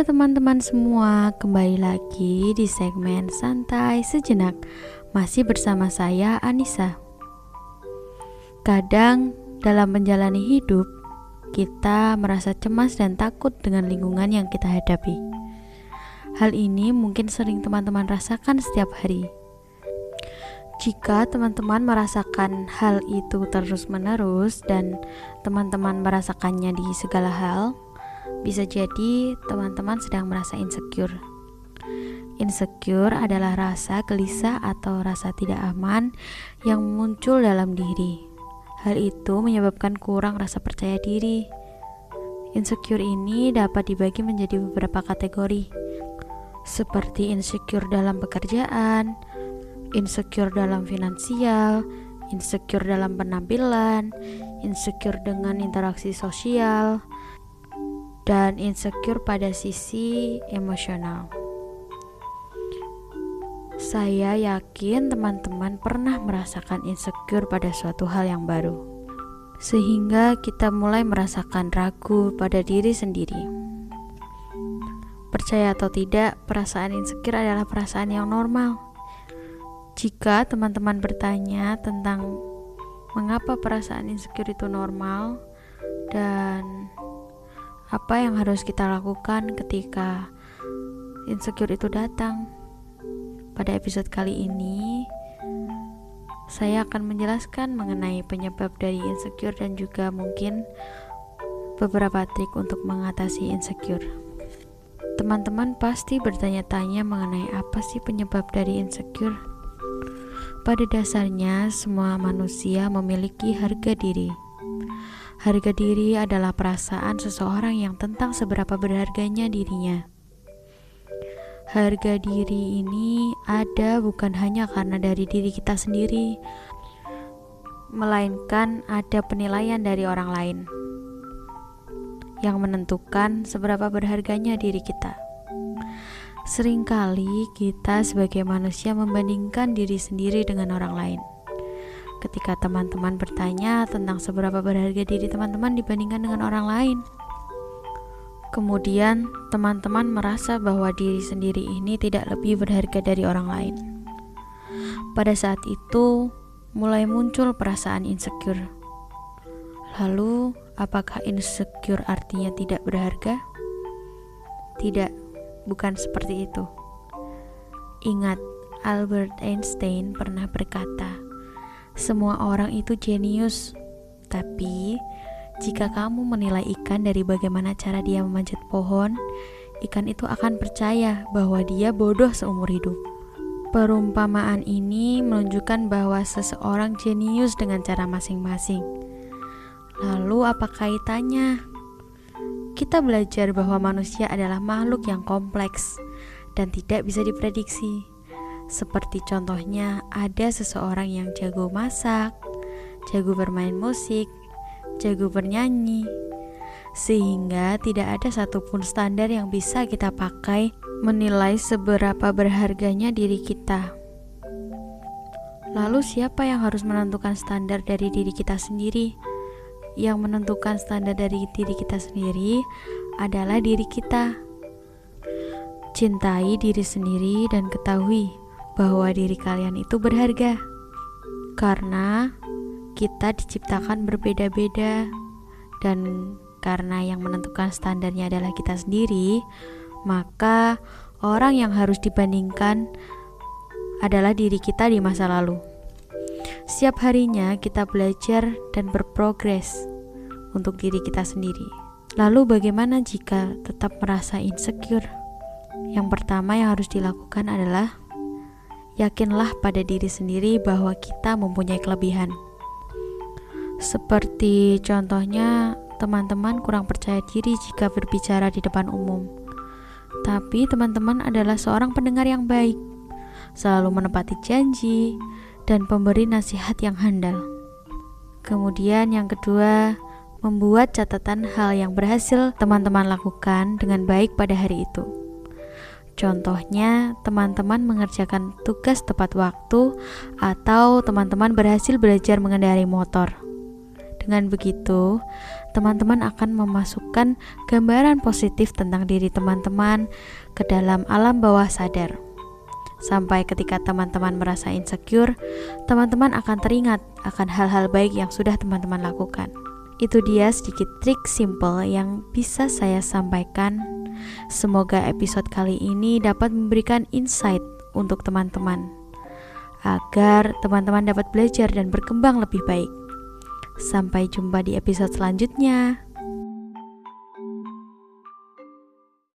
Halo teman-teman semua, kembali lagi di segmen Santai Sejenak. Masih bersama saya Anissa. Kadang dalam menjalani hidup, kita merasa cemas dan takut dengan lingkungan yang kita hadapi. Hal ini mungkin sering teman-teman rasakan setiap hari. Jika teman-teman merasakan hal itu terus-menerus dan teman-teman merasakannya di segala hal, bisa jadi teman-teman sedang merasa insecure. Insecure adalah rasa gelisah atau rasa tidak aman yang muncul dalam diri. Hal itu menyebabkan kurang rasa percaya diri. Insecure ini dapat dibagi menjadi beberapa kategori, seperti insecure dalam pekerjaan, insecure dalam finansial, insecure dalam penampilan, insecure dengan interaksi sosial, dan insecure pada sisi emosional. Saya yakin teman-teman pernah merasakan insecure pada suatu hal yang baru, sehingga kita mulai merasakan ragu pada diri sendiri. Percaya atau tidak, perasaan insecure adalah perasaan yang normal. Jika teman-teman bertanya tentang mengapa perasaan insecure itu normal dan apa yang harus kita lakukan ketika insecure itu datang? Pada episode kali ini, saya akan menjelaskan mengenai penyebab dari insecure dan juga mungkin beberapa trik untuk mengatasi insecure. Teman-teman pasti bertanya-tanya mengenai apa sih penyebab dari insecure. Pada dasarnya, semua manusia memiliki harga diri Harga diri adalah perasaan seseorang yang tentang seberapa berharganya dirinya. Harga diri ini ada bukan hanya karena dari diri kita sendiri, melainkan ada penilaian dari orang lain yang menentukan seberapa berharganya diri kita. Seringkali kita sebagai manusia membandingkan diri sendiri dengan orang lain ketika teman-teman bertanya tentang seberapa berharga diri teman-teman dibandingkan dengan orang lain. Kemudian, teman-teman merasa bahwa diri sendiri ini tidak lebih berharga dari orang lain. Pada saat itu, mulai muncul perasaan insecure. Lalu, apakah insecure artinya tidak berharga? Tidak, bukan seperti itu. Ingat, Albert Einstein pernah berkata, semua orang itu jenius, tapi jika kamu menilai ikan dari bagaimana cara dia memanjat pohon, ikan itu akan percaya bahwa dia bodoh seumur hidup. Perumpamaan ini menunjukkan bahwa seseorang jenius dengan cara masing-masing. Lalu, apa kaitannya? Kita belajar bahwa manusia adalah makhluk yang kompleks dan tidak bisa diprediksi. Seperti contohnya, ada seseorang yang jago masak, jago bermain musik, jago bernyanyi, sehingga tidak ada satupun standar yang bisa kita pakai menilai seberapa berharganya diri kita. Lalu, siapa yang harus menentukan standar dari diri kita sendiri? Yang menentukan standar dari diri kita sendiri adalah diri kita. Cintai diri sendiri dan ketahui bahwa diri kalian itu berharga, karena kita diciptakan berbeda-beda, dan karena yang menentukan standarnya adalah kita sendiri, maka orang yang harus dibandingkan adalah diri kita di masa lalu. Setiap harinya kita belajar dan berprogres untuk diri kita sendiri. Lalu, bagaimana jika tetap merasa insecure? Yang pertama yang harus dilakukan adalah yakinlah pada diri sendiri bahwa kita mempunyai kelebihan. Seperti contohnya, teman-teman kurang percaya diri jika berbicara di depan umum. Tapi teman-teman adalah seorang pendengar yang baik, selalu menepati janji, dan pemberi nasihat yang handal. Kemudian yang kedua, membuat catatan hal yang berhasil teman-teman lakukan dengan baik pada hari itu. Contohnya, teman-teman mengerjakan tugas tepat waktu, atau teman-teman berhasil belajar mengendarai motor Dengan begitu, teman-teman akan memasukkan gambaran positif tentang diri teman-teman ke dalam alam bawah sadar. Sampai ketika teman-teman merasa insecure, teman-teman akan teringat akan hal-hal baik yang sudah teman-teman lakukan. Itu dia sedikit trik simple yang bisa saya sampaikan. Semoga episode kali ini dapat memberikan insight untuk teman-teman agar teman-teman dapat belajar dan berkembang lebih baik. Sampai jumpa di episode selanjutnya.